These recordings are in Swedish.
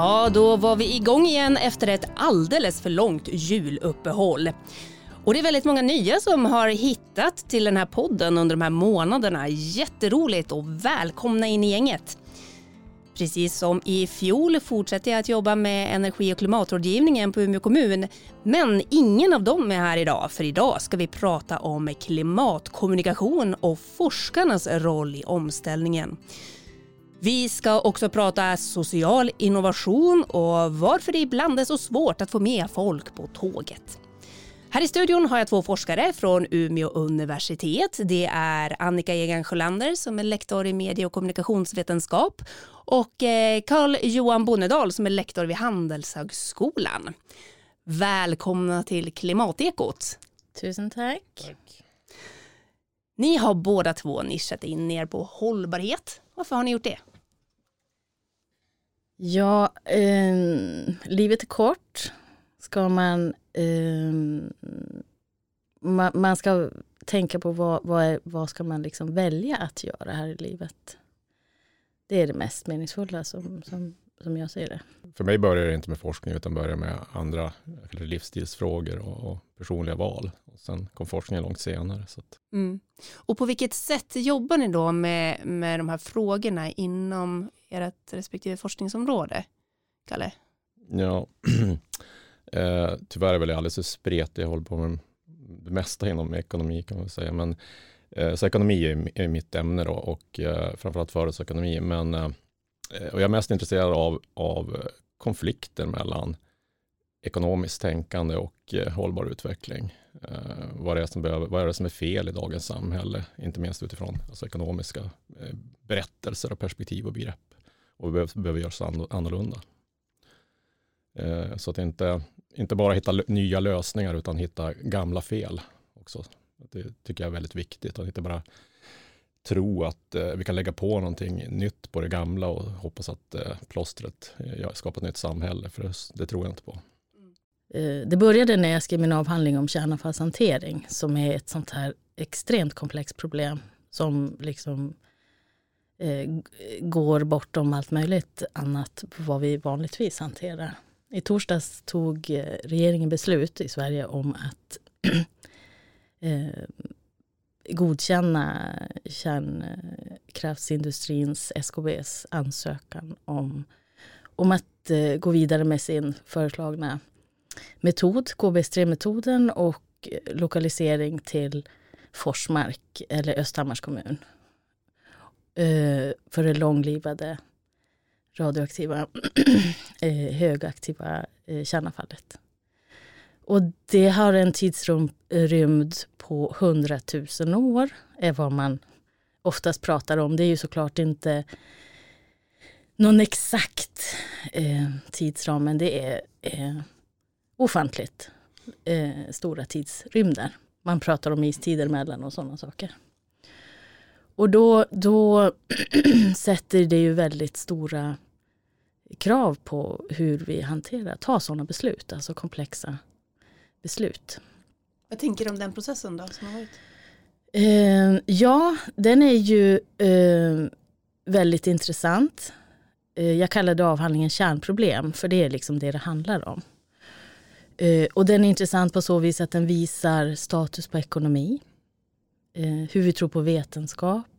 Ja, då var vi igång igen efter ett alldeles för långt juluppehåll. Och det är väldigt många nya som har hittat till den här podden under de här månaderna. Jätteroligt och välkomna in i gänget. Precis som i fjol fortsätter jag att jobba med energi och klimatrådgivningen på Umeå kommun. Men ingen av dem är här idag, för idag ska vi prata om klimatkommunikation och forskarnas roll i omställningen. Vi ska också prata social innovation och varför det ibland är så svårt att få med folk på tåget. Här i studion har jag två forskare från Umeå universitet. Det är Annika Egan Sjölander som är lektor i medie och kommunikationsvetenskap och eh, Carl Johan Bonnedal som är lektor vid Handelshögskolan. Välkomna till Klimatekot. Tusen tack. tack. Ni har båda två nischat in er på hållbarhet. Varför har ni gjort det? Ja, eh, livet är kort. Ska man, eh, man, man, ska tänka på vad, vad, är, vad ska man liksom välja att göra här i livet. Det är det mest meningsfulla som, som, som jag ser det. För mig börjar det inte med forskning utan börjar med andra livsstilsfrågor och, och personliga val. Och sen kom forskningen långt senare. Så att... mm. Och på vilket sätt jobbar ni då med, med de här frågorna inom ert respektive forskningsområde? Kalle? Ja, eh, tyvärr är väl jag alldeles för spretig. Jag håller på med det mesta inom ekonomi kan man säga. Men, eh, så ekonomi är, är mitt ämne då och eh, framförallt företagsekonomi. Men eh, och jag är mest intresserad av, av konflikter mellan ekonomiskt tänkande och eh, hållbar utveckling. Eh, vad, är det som behöver, vad är det som är fel i dagens samhälle? Inte minst utifrån alltså ekonomiska eh, berättelser och perspektiv och begrepp och vi behöver, behöver göra så annorlunda. Eh, så att inte, inte bara hitta nya lösningar utan hitta gamla fel också. Det tycker jag är väldigt viktigt. Att inte bara tro att eh, vi kan lägga på någonting nytt på det gamla och hoppas att eh, plåstret eh, skapar ett nytt samhälle. För det, det, tror jag inte på. Eh, det började när jag skrev min avhandling om kärnavfallshantering som är ett sånt här extremt komplext problem som liksom eh, går bortom allt möjligt annat vad vi vanligtvis hanterar. I torsdags tog eh, regeringen beslut i Sverige om att eh, godkänna kärnkraftsindustrins, eh, SKBs, ansökan om, om att eh, gå vidare med sin föreslagna metod, KBS3-metoden och eh, lokalisering till Forsmark eller Östhammars kommun. Eh, för det långlivade radioaktiva eh, högaktiva eh, kärnavfallet. Och det har en tidsrymd eh, på 100 000 år, är vad man oftast pratar om. Det är ju såklart inte någon exakt eh, tidsram, men det är eh, ofantligt eh, stora tidsrymder. Man pratar om istider mellan och sådana saker. Och då, då sätter det ju väldigt stora krav på hur vi hanterar, tar sådana beslut, alltså komplexa beslut. Vad tänker du om den processen då som har varit? Eh, ja, den är ju eh, väldigt intressant. Eh, jag kallade avhandlingen kärnproblem, för det är liksom det det handlar om. Eh, och den är intressant på så vis att den visar status på ekonomi, eh, hur vi tror på vetenskap,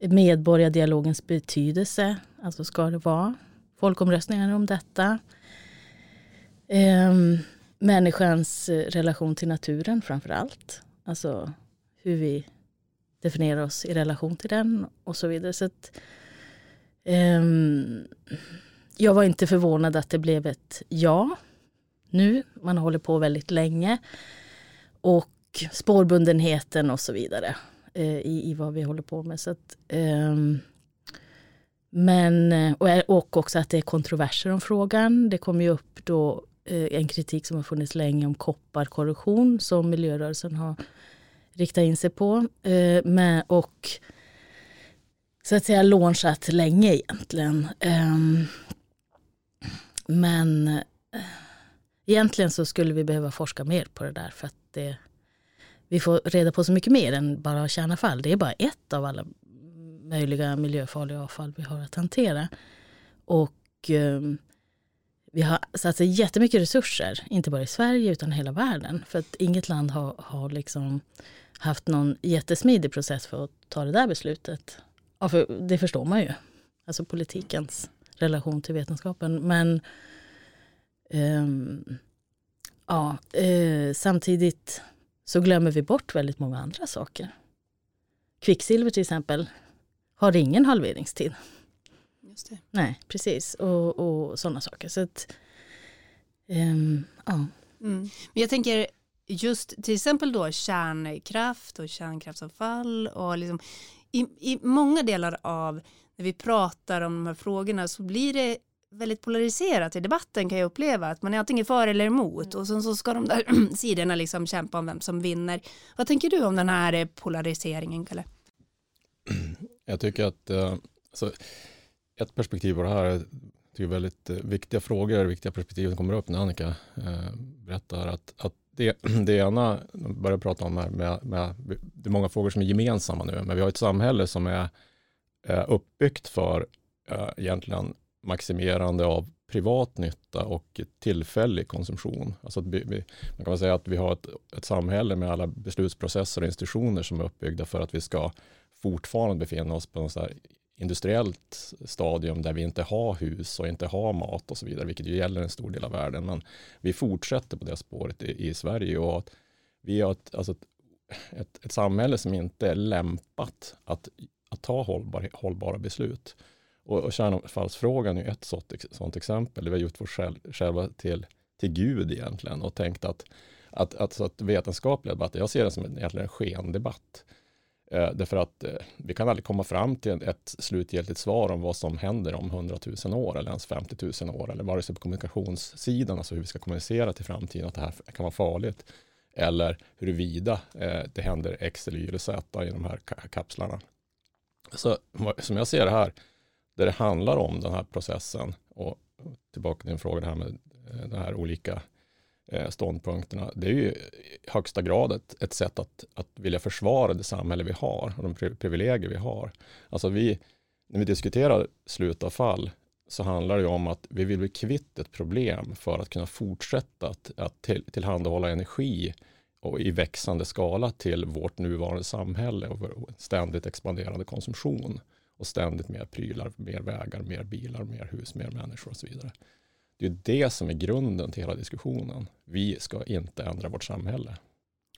medborgardialogens betydelse, alltså ska det vara folkomröstningar om detta. Ehm, människans eh, relation till naturen framför allt. Alltså hur vi definierar oss i relation till den och så vidare. Så att, ehm, jag var inte förvånad att det blev ett ja nu. Man håller på väldigt länge. Och spårbundenheten och så vidare eh, i, i vad vi håller på med. Så att, ehm, eh, men, och också att det är kontroverser om frågan. Det kom ju upp då eh, en kritik som har funnits länge om kopparkorrosion som miljörörelsen har riktat in sig på. Eh, med, och så att säga launchat länge egentligen. Ehm, men eh, Egentligen så skulle vi behöva forska mer på det där för att det, vi får reda på så mycket mer än bara kärnavfall. Det är bara ett av alla möjliga miljöfarliga avfall vi har att hantera. Och eh, vi har satsat jättemycket resurser, inte bara i Sverige utan hela världen. För att inget land har, har liksom haft någon jättesmidig process för att ta det där beslutet. Ja, för det förstår man ju. Alltså politikens relation till vetenskapen. Men eh, ja, eh, samtidigt så glömmer vi bort väldigt många andra saker. Kvicksilver till exempel har ingen halveringstid. Just det. Nej, precis. Och, och sådana saker. Så att, um, ja. Mm. Men jag tänker just till exempel då kärnkraft och kärnkraftsavfall och liksom i, i många delar av när vi pratar om de här frågorna så blir det väldigt polariserat i debatten kan jag uppleva att man är antingen för eller emot och sen så ska de där sidorna liksom kämpa om vem som vinner. Vad tänker du om den här polariseringen Kalle? Jag tycker att eh, alltså, ett perspektiv på det här det är väldigt eh, viktiga frågor, viktiga perspektiv som kommer upp när Annika eh, berättar att, att det, det ena, börjar prata om här med, med, det är många frågor som är gemensamma nu, men vi har ett samhälle som är eh, uppbyggt för eh, egentligen maximerande av privat nytta och tillfällig konsumtion. Alltså vi, vi, man kan säga att vi har ett, ett samhälle med alla beslutsprocesser och institutioner som är uppbyggda för att vi ska fortfarande befinna oss på en så industriellt stadium där vi inte har hus och inte har mat och så vidare, vilket ju gäller en stor del av världen. Men vi fortsätter på det spåret i, i Sverige och att vi har ett, alltså ett, ett, ett, samhälle som inte är lämpat att, att ta hållbar, hållbara beslut. Och, och kärnavfallsfrågan är ett sådant, sådant exempel. Vi har gjort oss själv, själva till, till Gud egentligen och tänkt att, att, att, så att vetenskapliga debatter, jag ser det som en, egentligen en skendebatt. Eh, därför att eh, vi kan aldrig komma fram till ett slutgiltigt svar om vad som händer om 100 000 år eller ens 50 000 år eller vare sig på kommunikationssidan, alltså hur vi ska kommunicera till framtiden, att det här kan vara farligt eller huruvida eh, det händer X eller Y eller Z i de här kapslarna. Så som jag ser det här, där det handlar om den här processen och tillbaka till din fråga, det här med eh, de här olika eh, ståndpunkterna. Det är ju i högsta grad ett, ett sätt att, att vilja försvara det samhälle vi har och de privilegier vi har. Alltså vi, när vi diskuterar slutavfall så handlar det om att vi vill bli kvitt ett problem för att kunna fortsätta att, att till, tillhandahålla energi och i växande skala till vårt nuvarande samhälle och vår ständigt expanderande konsumtion och ständigt mer prylar, mer vägar, mer bilar, mer hus, mer människor och så vidare. Det är det som är grunden till hela diskussionen. Vi ska inte ändra vårt samhälle.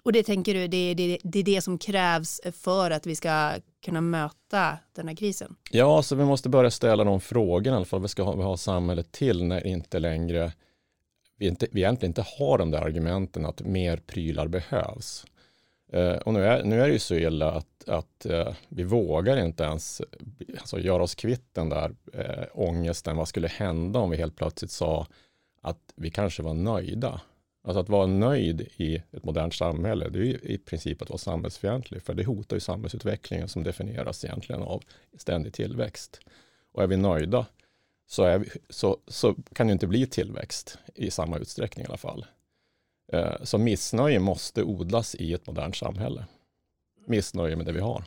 Och det tänker du, det är det, det, är det som krävs för att vi ska kunna möta den här krisen? Ja, så vi måste börja ställa de frågorna i alla fall. Vad ska vi ha samhället till när inte längre vi, inte, vi egentligen inte har de där argumenten att mer prylar behövs. Eh, och nu är, nu är det ju så illa att, att eh, vi vågar inte ens alltså, göra oss kvitt den där eh, ångesten. Vad skulle hända om vi helt plötsligt sa att vi kanske var nöjda? Alltså att vara nöjd i ett modernt samhälle, det är ju i princip att vara samhällsfientlig, för det hotar ju samhällsutvecklingen som definieras egentligen av ständig tillväxt. Och är vi nöjda så, vi, så, så kan det inte bli tillväxt i samma utsträckning i alla fall. Eh, så missnöje måste odlas i ett modernt samhälle. Missnöje med det vi har.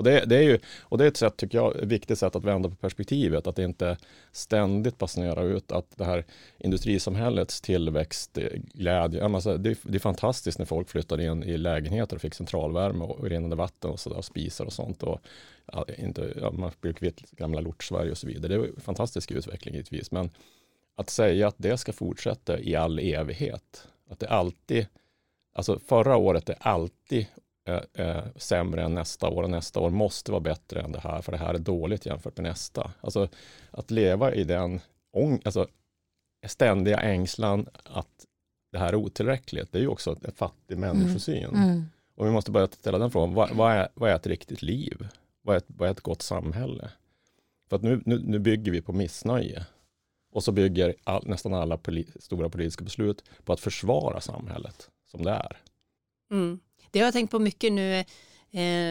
Och det, det, är ju, och det är ett sätt, tycker jag, ett viktigt sätt att vända på perspektivet, att inte ständigt basunera ut att det här industrisamhällets tillväxt, eh, glädje, alltså det, det, är fantastiskt när folk flyttar in i lägenheter och fick centralvärme och renande vatten och, sådär, spisar och sånt. Och, ja, inte, ja, man blir kvitt gamla lort-Sverige och så vidare. Det är en fantastisk utveckling givetvis, men att säga att det ska fortsätta i all evighet, att det alltid, alltså förra året är alltid eh, eh, sämre än nästa år och nästa år måste vara bättre än det här för det här är dåligt jämfört med nästa. Alltså att leva i den alltså, ständiga ängslan att det här är otillräckligt, det är ju också en fattig mm. människosyn. Mm. Mm. Och vi måste börja ställa den frågan, vad, vad, är, vad är ett riktigt liv? Vad är ett, vad är ett gott samhälle? För att nu, nu, nu bygger vi på missnöje. Och så bygger all, nästan alla poli stora politiska beslut på att försvara samhället som det är. Mm. Det har jag tänkt på mycket nu eh,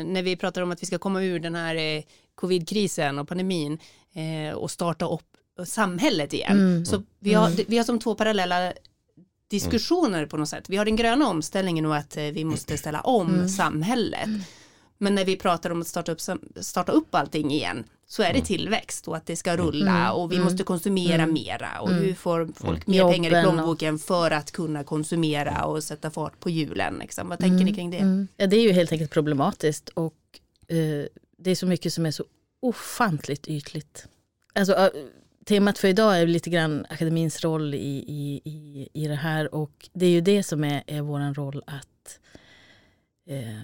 när vi pratar om att vi ska komma ur den här eh, covidkrisen och pandemin eh, och starta upp samhället igen. Mm. Så vi har, mm. vi har som två parallella diskussioner mm. på något sätt. Vi har den gröna omställningen och att eh, vi måste ställa om mm. samhället. Men när vi pratar om att starta upp, starta upp allting igen så är det tillväxt och att det ska rulla Mm, och vi mm, måste konsumera mm, mera och mm. hur får folk mer Jobben pengar i plånboken för att kunna konsumera och sätta fart på hjulen. Liksom. Vad tänker ni kring det? Mm. Ja, det är ju helt enkelt problematiskt och eh, det är så mycket som är så ofantligt ytligt. Alltså, eh, temat för idag är lite grann akademins roll i, i, i, i det här och det är ju det som är, är vår roll att eh,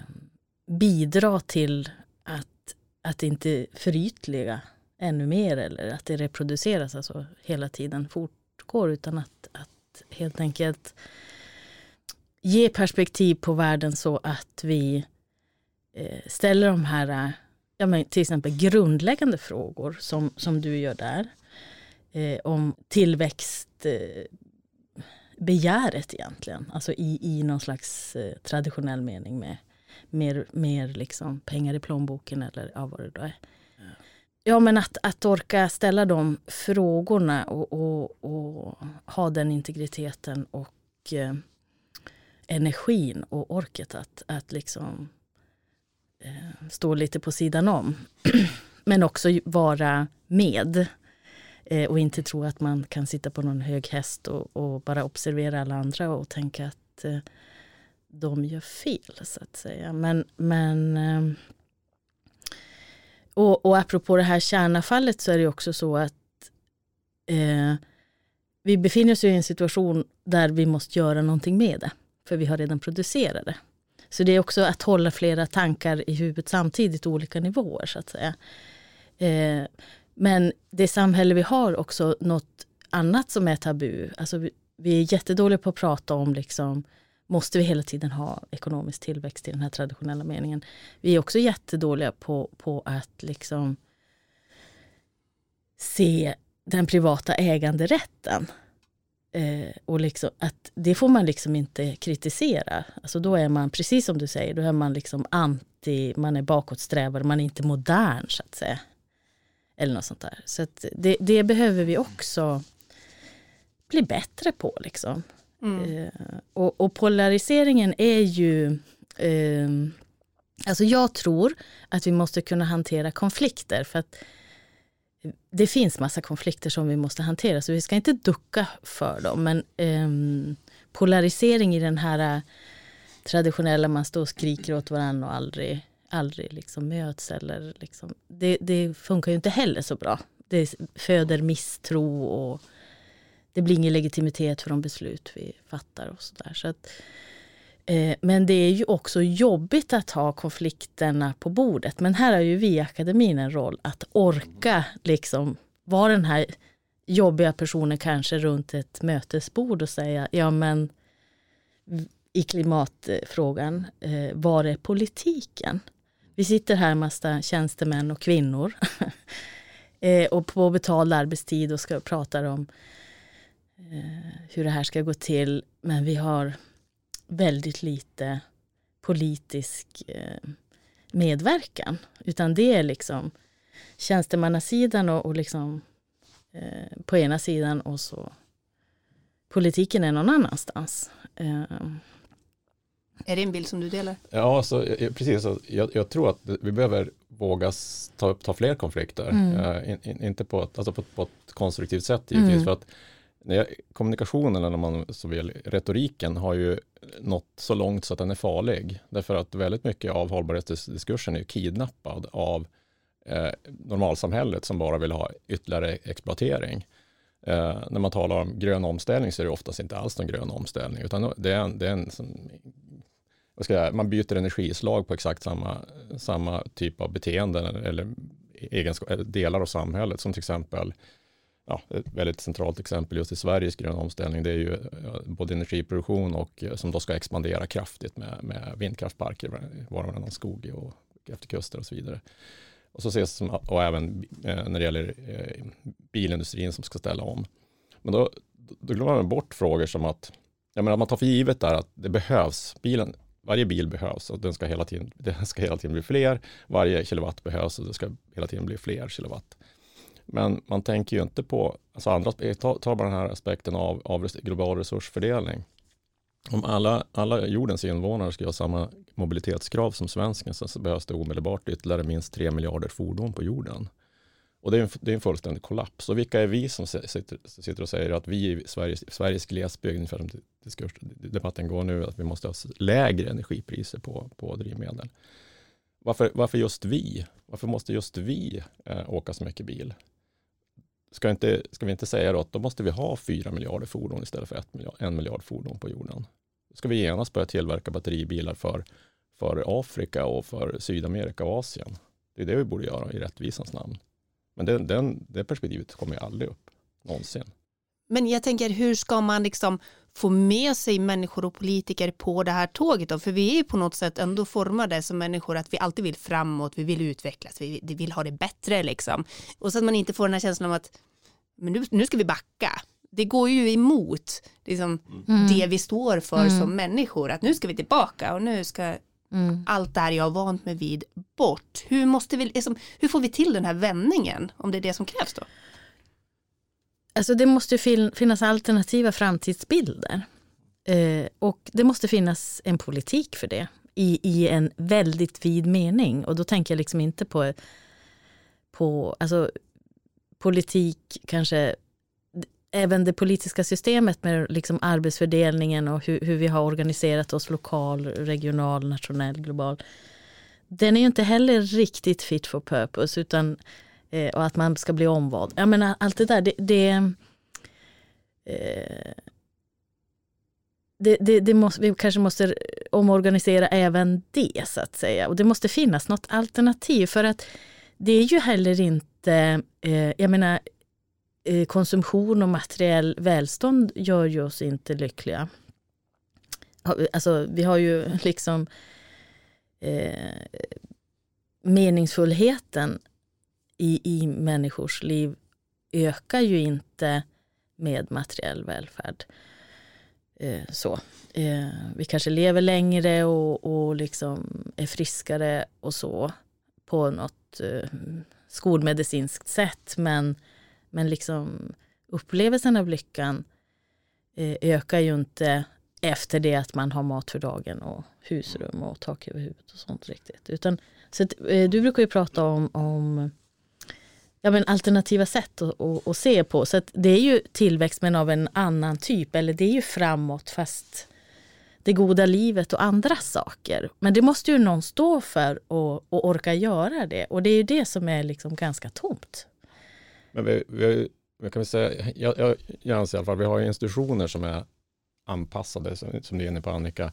bidra till att, inte förytliga ännu mer eller att det reproduceras alltså hela tiden fortgår utan att, att helt enkelt ge perspektiv på världen så att vi eh, ställer de här, ja, men till exempel grundläggande frågor som, som du gör där. Eh, om tillväxt, eh, begäret egentligen, alltså i, i någon slags eh, traditionell mening med mer, mer liksom pengar i plånboken eller ja, vad det då är. Ja, men att, att orka ställa de frågorna och, och, och ha den integriteten och eh, energin och orket att, att liksom eh, stå lite på sidan om. Men också vara med. Eh, och inte tro att man kan sitta på någon hög häst och, och bara observera alla andra och tänka att eh, de gör fel så att säga. Men, men ehm, och, och apropå det här kärnafallet så är det också så att eh, vi befinner oss i en situation där vi måste göra någonting med det. För vi har redan producerat det. Så det är också att hålla flera tankar i huvudet samtidigt, olika nivåer så att säga. Eh, men det samhälle vi har också något annat som är tabu. Alltså vi, vi är jättedåliga på att prata om liksom, måste vi hela tiden ha ekonomisk tillväxt i den här traditionella meningen. Vi är också jättedåliga på, på att liksom se den privata äganderätten. Eh, och liksom att det får man liksom inte kritisera. Alltså då är man, precis som du säger, då är man liksom anti, man är bakåtsträvare, man är inte modern så att säga. Eller något sånt där. Så att det, det behöver vi också bli bättre på. Liksom. Mm. Eh, och, och polariseringen är ju... Eh, alltså jag tror att vi måste kunna hantera konflikter. För att det finns massa konflikter som vi måste hantera, så vi ska inte ducka för dem. Men eh, polarisering i den här eh, traditionella, man står och skriker åt varandra och aldrig, aldrig liksom möts. Eller liksom, det, det funkar ju inte heller så bra. Det föder misstro och det blir ingen legitimitet för de beslut vi fattar. och så där. Så att, eh, Men det är ju också jobbigt att ha konflikterna på bordet. Men här har ju vi i akademin en roll att orka liksom vara den här jobbiga personen kanske runt ett mötesbord och säga ja men i klimatfrågan, eh, var är politiken? Vi sitter här massa tjänstemän och kvinnor eh, och på betald arbetstid och ska prata om hur det här ska gå till. Men vi har väldigt lite politisk eh, medverkan. Utan det är liksom tjänstemannasidan och, och liksom eh, på ena sidan och så politiken är någon annanstans. Eh, Är det en bild som du delar? Ja, så, eh, precis. Så jag, jag tror att vi behöver våga ta, ta fler konflikter. Mm. Eh, in, in, inte på ett, alltså på, på ett konstruktivt sätt givetvis. Mm. För att kommunikationen, eller man så vill, retoriken har ju nått så långt så att den är farlig. Därför att väldigt mycket av hållbarhetsdiskursen är ju kidnappad av eh, normalsamhället som bara vill ha ytterligare exploatering. Eh, när man talar om grön omställning så är det oftast inte alls någon grön omställning, utan det är en, det är en som, vad ska jag, säga, man byter energislag på exakt samma, samma typ av beteenden eller, eller delar av samhället, som till exempel Ja, ett väldigt centralt exempel just i Sveriges gröna omställning, det är ju både energiproduktion och eh, som då ska expandera kraftigt med, med vindkraftparker var och varannan skog och efter kuster och så vidare. Och, så ses som, och även eh, när det gäller eh, bilindustrin som ska ställa om. Men då, då glömmer man bort frågor som att, jag menar, man tar för givet där att det behövs, bilen, varje bil behövs och den ska hela tiden, den ska hela tiden bli fler, varje kilowatt behövs och det ska hela tiden bli fler kilowatt. Men man tänker ju inte på, alltså andra, eh, ta, ta bara den här aspekten av, av global resursfördelning. Om alla, alla jordens invånare ska ha samma mobilitetskrav som svensken så, så behövs det omedelbart ytterligare minst 3 miljarder fordon på jorden. Och det är, en, det är en fullständig kollaps. Och vilka är vi som sitter, sitter och säger att vi i Sveriges, Sveriges glesbygd, ungefär som diskurs, debatten går nu, att vi måste ha lägre energipriser på, på drivmedel. Varför, varför just vi? Varför måste just vi eh, åka så mycket bil? Ska, inte, ska vi inte säga då att då måste vi ha fyra miljarder fordon istället för 1 miljard, en miljard fordon på jorden? Ska vi genast börja tillverka batteribilar för, för Afrika och för Sydamerika och Asien? Det är det vi borde göra i rättvisans namn. Men den, den, det perspektivet kommer ju aldrig upp, någonsin. Men jag tänker, hur ska man liksom få med sig människor och politiker på det här tåget då? För vi är ju på något sätt ändå formade som människor att vi alltid vill framåt, vi vill utvecklas, vi, vi vill ha det bättre liksom. Och så att man inte får den här känslan av att men nu, nu ska vi backa. Det går ju emot liksom, mm. det vi står för mm. som människor, att nu ska vi tillbaka och nu ska mm. allt det här jag har vant mig vid bort. Hur, måste vi, liksom, hur får vi till den här vändningen om det är det som krävs då? Alltså det måste finnas alternativa framtidsbilder. Eh, och det måste finnas en politik för det i, i en väldigt vid mening. Och då tänker jag liksom inte på, på alltså, politik kanske även det politiska systemet med liksom arbetsfördelningen och hur, hur vi har organiserat oss lokal, regional, nationell, global. Den är ju inte heller riktigt fit for purpose utan eh, och att man ska bli omvald. Jag menar allt det där, det, det, eh, det, det, det måste, vi kanske måste omorganisera även det så att säga. Och det måste finnas något alternativ för att det är ju heller inte, eh, jag menar Eh, konsumtion och materiell välstånd gör ju oss inte lyckliga. Alltså, vi har ju liksom eh, meningsfullheten i, i människors liv ökar ju inte med materiell välfärd. Eh, så. Eh, vi kanske lever längre och, och liksom är friskare och så på något eh, skolmedicinskt sätt men men liksom upplevelsen av lyckan eh, ökar ju inte efter det att man har mat för dagen och husrum och tak över huvudet och sånt riktigt. Utan, så att, eh, du brukar ju prata om, om ja, men alternativa sätt att, att, att, se på. Så det är ju tillväxt men av en annan typ. Eller det är ju framåt fast det goda livet och andra saker. Men det måste ju någon stå för och, och orka göra det. Och det är ju det som är liksom ganska tomt. Men vi, vi, vi kan väl säga, jag, jag, jag anser i alla fall, vi har institutioner som är anpassade, som, som du är inne på Annika,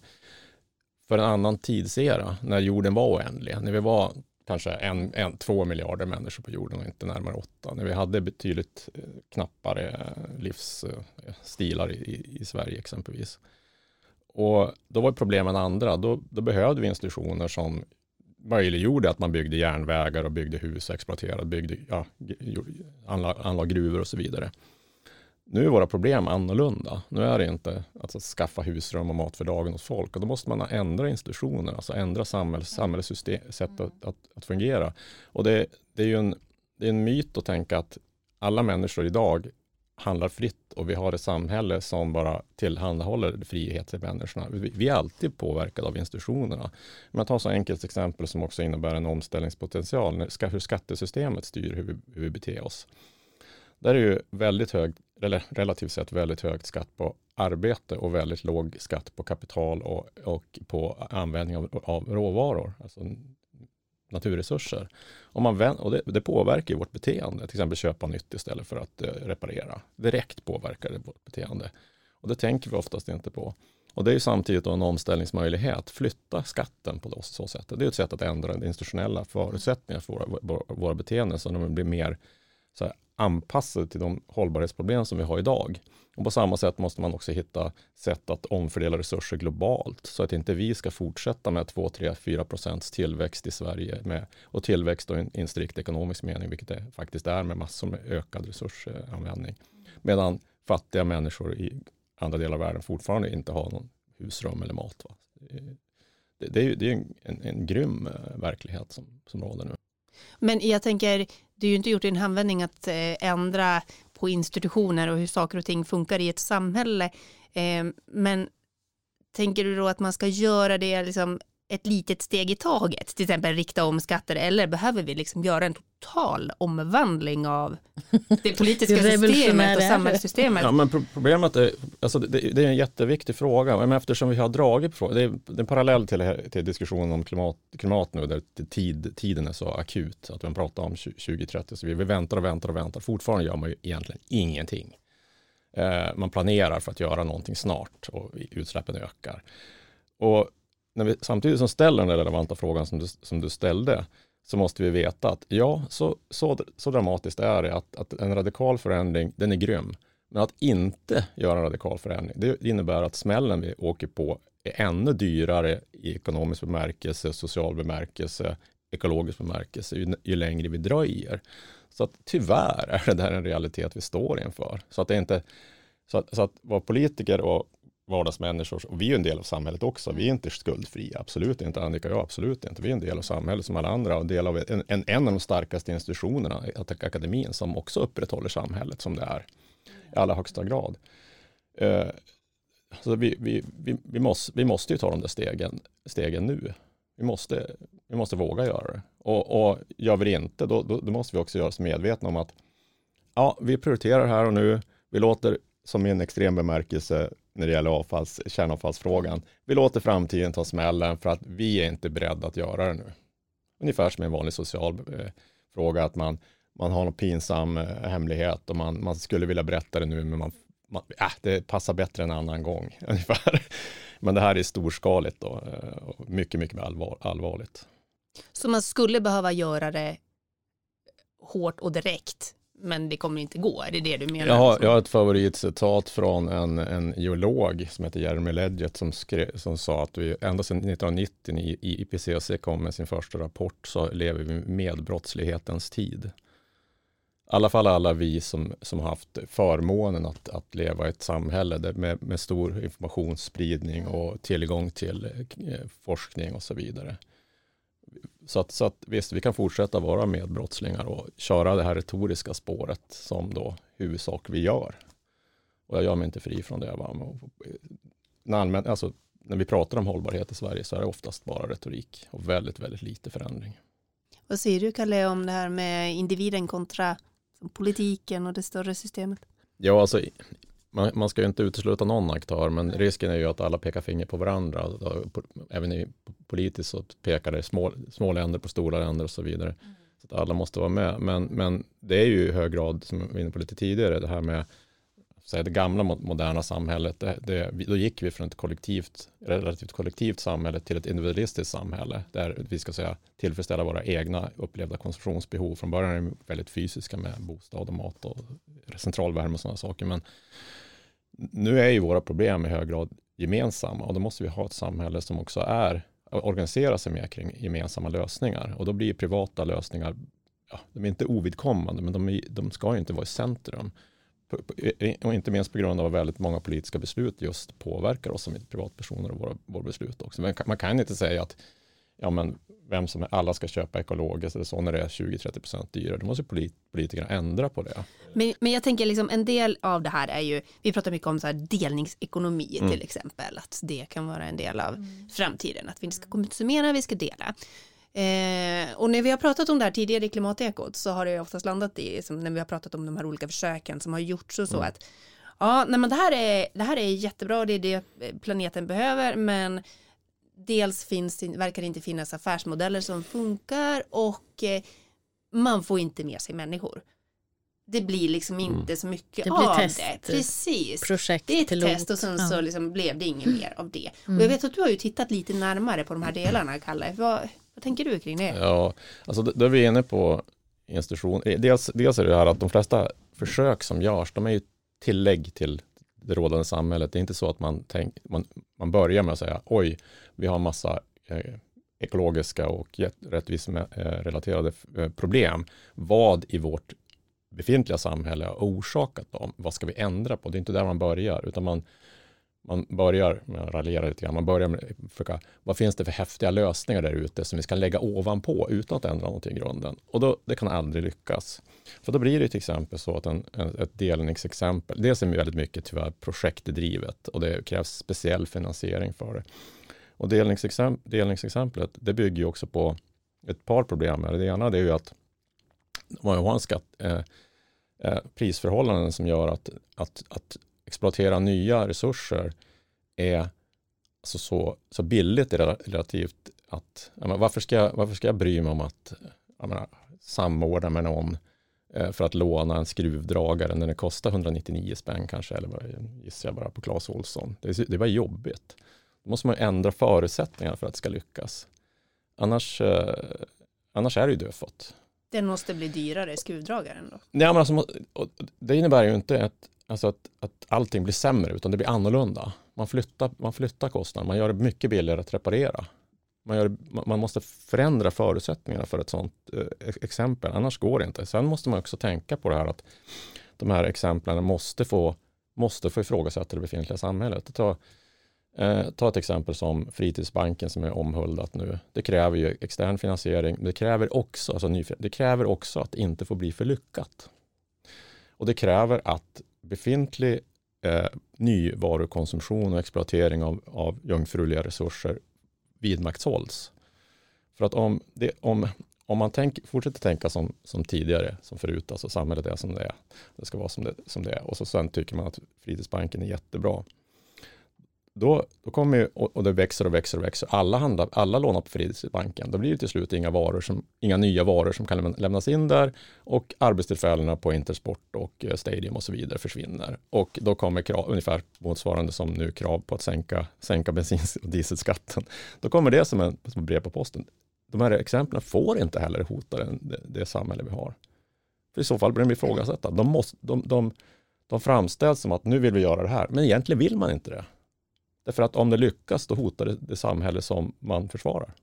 för en annan tidsera, när jorden var oändlig. När vi var kanske en, en, två miljarder människor på jorden och inte närmare åtta. När vi hade betydligt eh, knappare eh, livsstilar i, i Sverige exempelvis. Och då var problemen andra. Då, då behövde vi institutioner som möjliggjorde att man byggde järnvägar och byggde hus, exploaterade, byggde, ja, anlade gruvor och så vidare. Nu är våra problem annorlunda. Nu är det inte att skaffa husrum och mat för dagen hos folk. Och då måste man ändra institutioner, alltså ändra samhälls, samhällets sätt att, att, att, fungera. Och det, det är ju en, det är en myt att tänka att alla människor idag handlar fritt och vi har ett samhälle som bara tillhandahåller frihet till människorna. Vi är alltid påverkade av institutionerna. Men tar så enkelt exempel som också innebär en omställningspotential, hur skattesystemet styr hur vi, hur vi beter oss. Där är ju väldigt hög, eller relativt sett väldigt hög skatt på arbete och väldigt låg skatt på kapital och, och på användning av, av råvaror. Alltså naturresurser. Om man vänt, och det, det, påverkar vårt beteende, till exempel köpa nytt istället för att eh, reparera. Direkt påverkar det vårt beteende. Och det tänker vi oftast inte på. Och det är samtidigt en omställningsmöjlighet. Flytta skatten på så sätt. Det är ett sätt att ändra de institutionella förutsättningarna för våra, våra, våra beteenden så att de blir mer så här, anpassade till de hållbarhetsproblem som vi har idag. Och på samma sätt måste man också hitta sätt att omfördela resurser globalt så att inte vi ska fortsätta med 2, 3, 4 procents tillväxt i Sverige med, och tillväxt i en strikt ekonomisk mening, vilket det faktiskt är med massor med ökad resursanvändning. Medan fattiga människor i andra delar av världen fortfarande inte har någon husrum eller mat. Va? Det, det, är, det är en, en grym eh, verklighet som, som råder nu. Men jag tänker, det är ju inte gjort i en handvändning att eh, ändra på institutioner och hur saker och ting funkar i ett samhälle. Eh, men tänker du då att man ska göra det liksom ett litet steg i taget, till exempel rikta om skatter, eller behöver vi liksom göra en total omvandling av det politiska Det systemet och samhällssystemet? Ja, men pro- problemet är, alltså det, det är en jätteviktig fråga, men eftersom vi har dragit på det är, det är en parallell till, till diskussionen om klimat, klimat nu, där tid, tiden är så akut, att man pratar om 20- 2030, så vi, vi väntar och väntar och väntar, fortfarande gör man ju egentligen ingenting. Eh, man planerar för att göra någonting snart och utsläppen ökar. Och när vi, samtidigt som ställer den relevanta frågan som du, som du ställde, så måste vi veta att ja, så, så, så dramatiskt är det att, att en radikal förändring, den är grym. Men att inte göra en radikal förändring, det innebär att smällen vi åker på är ännu dyrare i ekonomisk bemärkelse, social bemärkelse, ekologisk bemärkelse, ju, ju längre vi dröjer. Så att tyvärr är det där en realitet vi står inför. Så att det inte, så att, så att vara politiker och vardagsmänniskor, och vi är en del av samhället också, vi är inte skuldfria, absolut inte, Annika och jag, absolut inte, vi är en del av samhället som alla andra och del av en, en, en av de starkaste institutionerna, akademin, som också upprätthåller samhället som det är i allra högsta grad. Eh, så vi, vi, vi, vi, måste, vi måste ju ta de där stegen, stegen nu. Vi måste, vi måste våga göra det. Och, och gör vi det inte, då, då, då måste vi också göra oss medvetna om att ja, vi prioriterar här och nu. Vi låter, som i en extrem bemärkelse när det gäller avfalls, kärnavfallsfrågan, vi låter framtiden ta smällen för att vi är inte beredda att göra det nu. Ungefär som en vanlig social eh, fråga, att man, man har någon pinsam eh, hemlighet och man, man skulle vilja berätta det nu, men man, man, äh, det passar bättre en annan gång. Ungefär. Men det här är storskaligt då, eh, och mycket, mycket allvar, allvarligt. Så man skulle behöva göra det hårt och direkt, men det kommer inte gå. Är det det du menar? Jag har, jag har ett favoritcitat från en, en geolog som heter Jeremy Ledgett som, skrev, som sa att vi ända sedan 1990 när IPCC kom med sin första rapport så lever vi med brottslighetens tid. I alla fall alla vi som, som har haft förmånen att, att leva i ett samhälle där med, med stor informationsspridning och tillgång till eh, forskning och så vidare. Så att, så att visst, vi kan fortsätta vara medbrottslingar och köra det här retoriska spåret som då huvudsak vi gör. Och jag gör mig inte fri från det. När, allmän, alltså, när vi pratar om hållbarhet i Sverige så är det oftast bara retorik och väldigt, väldigt lite förändring. Vad säger du Kalle om det här med individen kontra politiken och det större systemet? Ja, alltså man, man ska ju inte utesluta någon aktör, men risken är ju att alla pekar finger på varandra. Även i politiskt så pekar det små, små länder på stora länder och så vidare. Mm. Så att alla måste vara med. Men, men det är ju i hög grad, som jag var inne på lite tidigare, det här med säga, det gamla moderna samhället, det, det, då gick vi från ett kollektivt, relativt kollektivt samhälle till ett individualistiskt samhälle, där vi ska säga tillfredsställa våra egna upplevda konsumtionsbehov. Från början är de väldigt fysiska med bostad och mat och centralvärme och sådana saker, men nu är ju våra problem i hög grad gemensamma och då måste vi ha ett samhälle som också är organisera sig mer kring gemensamma lösningar och då blir privata lösningar, ja, de är inte ovidkommande, men de, är, de ska ju inte vara i centrum. Och inte minst på grund av att väldigt många politiska beslut just påverkar oss som privatpersoner och våra, våra beslut också. Men man kan inte säga att ja, men vem som alla ska köpa ekologiskt eller så när det är 20-30% dyrare. Då måste polit politikerna ändra på det. Men, men jag tänker liksom en del av det här är ju, vi pratar mycket om så här delningsekonomi mm. till exempel, att det kan vara en del av mm. framtiden, att vi inte ska konsumera, vi ska dela. Eh, och när vi har pratat om det här tidigare i klimatekot så har det oftast landat i, som när vi har pratat om de här olika försöken som har gjorts och så mm. att ja, nej, men det här, är, det här är jättebra, det är det planeten behöver, men dels finns, verkar det inte finnas affärsmodeller som funkar och eh, man får inte med sig människor. Det blir liksom inte mm. så mycket det blir av test, det. Precis. Projekt, det är ett pilot. test och sen ja. så liksom blev det inget mer av det. Mm. Och jag vet att du har ju tittat lite närmare på de här delarna, Kalle. Vad, vad tänker du kring det? Ja, alltså då är vi inne på institution. Dels, dels är det här att de flesta försök som görs, de är ju tillägg till det rådande samhället. Det är inte så att man, tänk, man, man börjar med att säga oj, vi har massa eh, ekologiska och rättviserelaterade eh, eh, problem. Vad i vårt befintliga samhälle har orsakat dem? Vad ska vi ändra på? Det är inte där man börjar, utan man, man börjar med att raljera lite grann. Man börjar med att försöka, vad finns det för häftiga lösningar där ute som vi ska lägga ovanpå utan att ändra någonting i grunden? Och då, det kan aldrig lyckas. För då blir det till exempel så att en, en, ett delningsexempel, dels är det väldigt mycket tyvärr projektdrivet och det krävs speciell finansiering för det. Och delningsexem delningsexemplet, det bygger ju också på ett par problem. Det ena det är ju att man har en skatt, eh, eh, prisförhållanden som gör att, att, att exploatera nya resurser är alltså så, så billigt relativt att menar, varför, ska jag, varför ska jag bry mig om att menar, samordna med någon eh, för att låna en skruvdragare när det kostar 199 spänn kanske, eller vad gissar jag bara på Clas Ohlson. Det, det var jobbigt. Då måste man ändra förutsättningarna för att det ska lyckas. Annars, eh, annars är det ju dödfött. Den måste bli dyrare, skruvdragaren då? Ja, men alltså, det innebär ju inte att, alltså att, att allting blir sämre, utan det blir annorlunda. Man flyttar, man flyttar kostnader, man gör det mycket billigare att reparera. Man, gör, man måste förändra förutsättningarna för ett sådant eh, exempel, annars går det inte. Sen måste man också tänka på det här att de här exemplen måste få, måste få ifrågasätta det befintliga samhället. Ta, eh, ta ett exempel som Fritidsbanken som är omhuldat nu. Det kräver ju extern finansiering. Det kräver också, alltså ny, det kräver också att det inte får bli för lyckat. Och det kräver att befintlig eh, nyvarukonsumtion och exploatering av, av jungfruliga resurser vidmakthålls. För att om, det, om, om man tänk, fortsätter tänka som, som tidigare, som förut, alltså samhället är som det är, det ska vara som det, som det är, och så sen tycker man att fritidsbanken är jättebra, då, då kommer ju, och det växer och växer och växer, alla, handlar, alla lånar på Fritidsbanken, då blir det till slut inga, varor som, inga nya varor som kan lämnas in där och arbetstillfällena på Intersport och eh, Stadium och så vidare försvinner. Och då kommer krav, ungefär motsvarande som nu krav på att sänka, sänka bensin och dieselskatten. Då kommer det som en som brev på posten. De här exemplen får inte heller hota det, det samhälle vi har. För i så fall blir de ifrågasatta. De, måste, de, de, de framställs som att nu vill vi göra det här, men egentligen vill man inte det. Därför att om det lyckas, då hotar det det samhälle som man försvarar.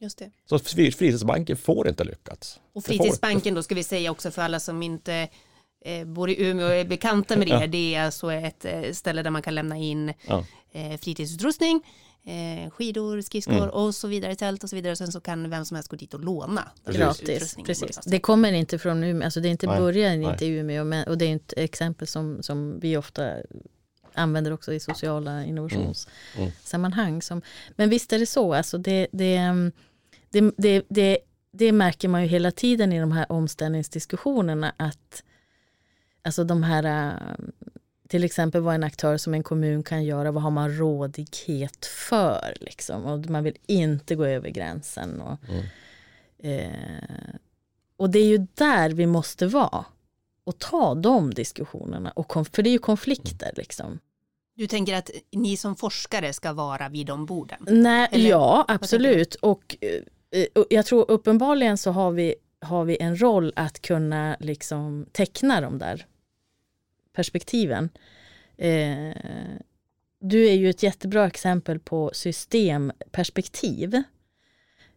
Just det. Så fritidsbanken får inte lyckats. Och fritidsbanken då ska vi säga också för alla som inte eh, bor i Umeå och är bekanta med det. Ja. Det är alltså ett eh, ställe där man kan lämna in ja. eh, fritidsutrustning, eh, skidor, skridskor mm. och så vidare, tält och så vidare. Sen så kan vem som helst gå dit och låna. Gratis, precis. Det kommer inte från Umeå, alltså det är inte början inte i Umeå men, och det är ett exempel som, som vi ofta använder också i sociala innovationssammanhang. Mm. Mm. men visst är det så, alltså det, det, det, det, det, det märker man ju hela tiden i de här omställningsdiskussionerna att alltså de här till exempel vad en aktör som en kommun kan göra, vad har man rådighet för? Liksom? Och man vill inte gå över gränsen. Och, mm. eh, och det är ju där vi måste vara och ta de diskussionerna. Och för det är ju konflikter. Liksom. Du tänker att ni som forskare ska vara vid de borden? Nej, Eller, ja, absolut. Och, eh, och jag tror uppenbarligen så har vi, har vi en roll att kunna liksom teckna de där perspektiven. Eh, du är ju ett jättebra exempel på systemperspektiv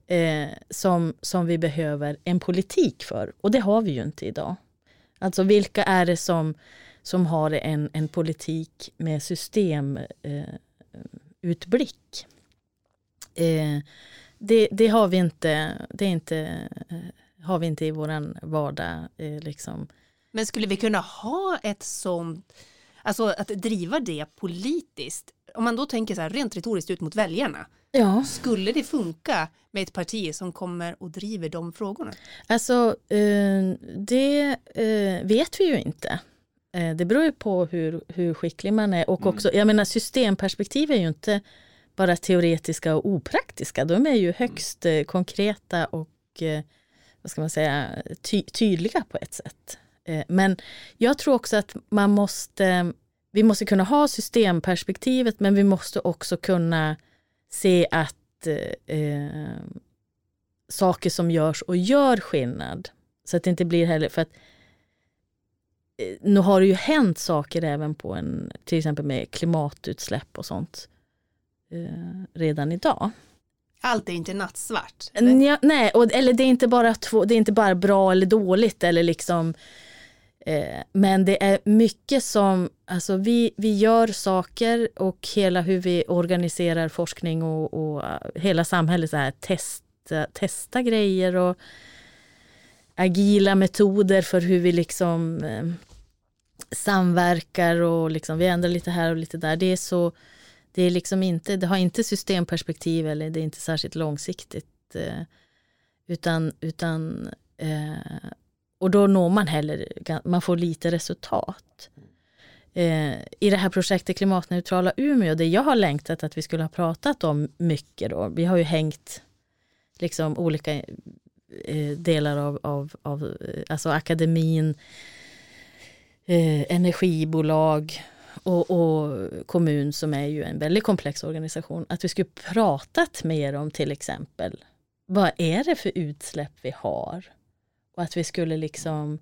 eh, som, som vi behöver en politik för. Och det har vi ju inte idag. Alltså vilka är det som, som har en, en politik med systemutblick? Eh, eh, det, det, har vi inte, det är inte, eh, har vi inte i vår vardag. Eh, liksom. Men skulle vi kunna ha ett sånt, alltså att driva det politiskt? Om man då tänker så här rent retoriskt ut mot väljarna. Ja. Skulle det funka med ett parti som kommer och driver de frågorna? Alltså, eh, det eh, vet vi ju inte. Eh, det beror ju på hur, hur skicklig man är och mm. också, jag menar systemperspektiv är ju inte bara teoretiska och opraktiska. De är ju högst konkreta och vad ska man säga, ty tydliga på ett sätt. Men jag tror också att man måste, vi måste kunna ha systemperspektivet men vi måste också kunna se att eh, saker som görs och gör skillnad. Så att det inte blir heller, för att eh, nu har det ju hänt saker även på en, till exempel med klimatutsläpp och sånt eh, redan idag. Allt är inte nattsvart? Ja, nej, och, eller det är, inte bara två, det är inte bara bra eller dåligt eller liksom Eh, men det är mycket som, alltså vi, vi gör saker och hela hur vi organiserar forskning och, och eh, hela samhället så här, testa, testa grejer och agila metoder för hur vi liksom eh, samverkar och liksom, vi ändrar lite här och lite där. Det är så, det, är liksom inte, det har inte systemperspektiv eller det är inte särskilt långsiktigt. Eh, utan, utan eh, och då når man heller, man får lite resultat. Eh, I det här projektet Klimatneutrala Umeå, det jag har längtat att vi skulle ha pratat om mycket då, vi har ju hängt liksom olika eh, delar av, av, av eh, alltså akademin, eh, energibolag och, och, kommun som är ju en väldigt komplex organisation, att vi skulle pratat mer om till exempel vad är det för utsläpp vi har? Och att vi skulle liksom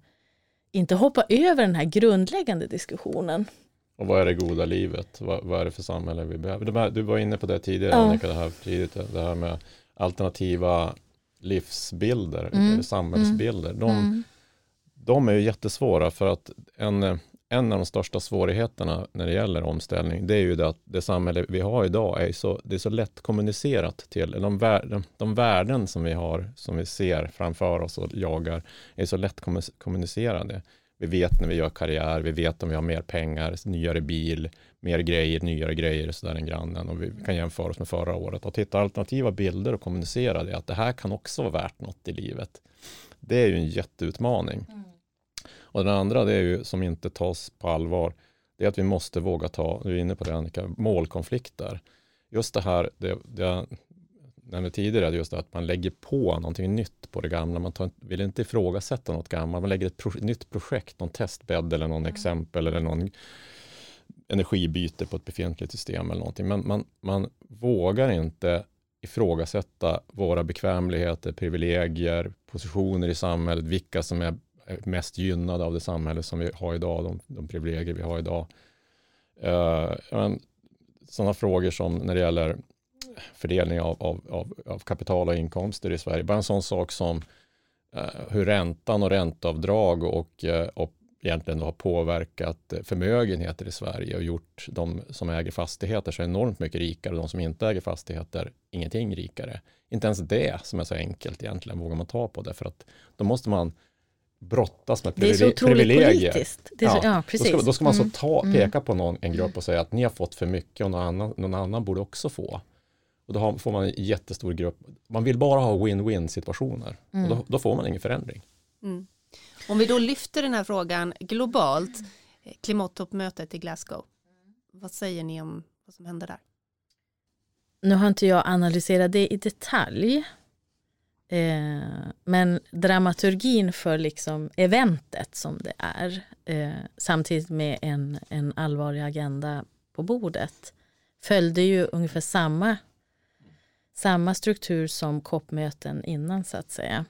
inte hoppa över den här grundläggande diskussionen. Och vad är det goda livet? Vad, vad är det för samhälle vi behöver? Du var inne på det tidigare, ja. Annika, det här, tidigt, det här med alternativa livsbilder, mm. samhällsbilder. De, mm. de är ju jättesvåra för att en en av de största svårigheterna när det gäller omställning, det är ju det att det samhälle vi har idag är så, det är så lätt kommunicerat till, de, värden, de värden som vi har, som vi ser framför oss och jagar, är så lätt kommunicerade. Vi vet när vi gör karriär, vi vet om vi har mer pengar, nyare bil, mer grejer, nyare grejer sådär än grannen och vi kan jämföra oss med förra året och titta alternativa bilder och kommunicera det, att det här kan också vara värt något i livet. Det är ju en jätteutmaning. Mm. Och den andra, det är ju som inte tas på allvar, det är att vi måste våga ta, du är inne på det Annika, målkonflikter. Just det här, det, det jag nämnde tidigare, just att man lägger på någonting nytt på det gamla. Man tar, vill inte ifrågasätta något gammalt, man lägger ett pro, nytt projekt, någon testbädd eller någon mm. exempel eller någon energibyte på ett befintligt system eller någonting. Men man, man vågar inte ifrågasätta våra bekvämligheter, privilegier, positioner i samhället, vilka som är mest gynnade av det samhälle som vi har idag, de, de privilegier vi har idag. Uh, sådana frågor som när det gäller fördelning av, av, av, av, kapital och inkomster i Sverige. Bara en sån sak som uh, hur räntan och ränteavdrag och, uh, och egentligen har påverkat förmögenheter i Sverige och gjort de som äger fastigheter så enormt mycket rikare och de som inte äger fastigheter ingenting rikare. Inte ens det som är så enkelt egentligen vågar man ta på det för att då måste man brottas med privilegier. Det är så otroligt politiskt. Det är så, ja, ja, precis. Då ska, då ska man mm. så ta, mm. peka på någon, en grupp och säga att ni har fått för mycket och någon annan, någon annan borde också få. Och då har, får man en jättestor grupp. Man vill bara ha win-win situationer. Mm. Och då, då, får man ingen förändring. Mm. Om vi då lyfter den här frågan globalt, klimattoppmötet i Glasgow. Vad säger ni om vad som händer där? Nu har inte jag analyserat det i detalj. Eh, men dramaturgin för liksom eventet som det är eh, samtidigt med en, en allvarlig agenda på bordet följde ju ungefär samma, samma struktur som COP-möten innan så att säga.